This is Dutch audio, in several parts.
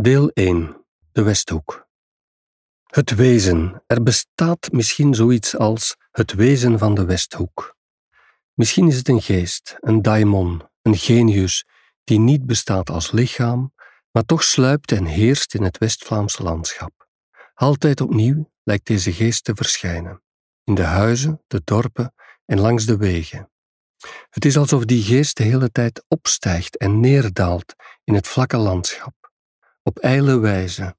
Deel 1. De Westhoek. Het wezen. Er bestaat misschien zoiets als het wezen van de Westhoek. Misschien is het een geest, een daimon, een genius die niet bestaat als lichaam, maar toch sluipt en heerst in het West-Vlaamse landschap. Altijd opnieuw lijkt deze geest te verschijnen, in de huizen, de dorpen en langs de wegen. Het is alsof die geest de hele tijd opstijgt en neerdaalt in het vlakke landschap op ijle wijze.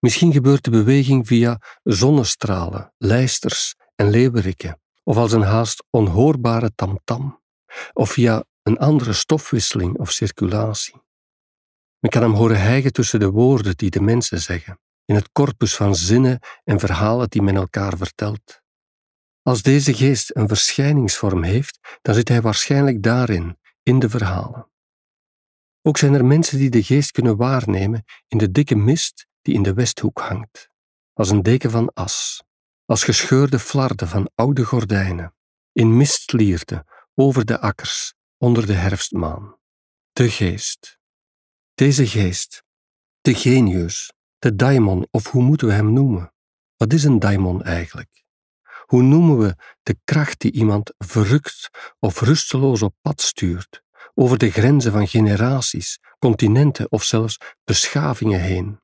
Misschien gebeurt de beweging via zonnestralen, lijsters en leeuweriken, of als een haast onhoorbare tamtam, of via een andere stofwisseling of circulatie. Men kan hem horen hijgen tussen de woorden die de mensen zeggen, in het corpus van zinnen en verhalen die men elkaar vertelt. Als deze geest een verschijningsvorm heeft, dan zit hij waarschijnlijk daarin, in de verhalen. Ook zijn er mensen die de geest kunnen waarnemen in de dikke mist die in de westhoek hangt, als een deken van as, als gescheurde flarden van oude gordijnen, in mistlierten over de akkers onder de herfstmaan. De geest. Deze geest, de genius, de daimon, of hoe moeten we hem noemen? Wat is een daimon eigenlijk? Hoe noemen we de kracht die iemand verrukt of rusteloos op pad stuurt, over de grenzen van generaties, continenten of zelfs beschavingen heen.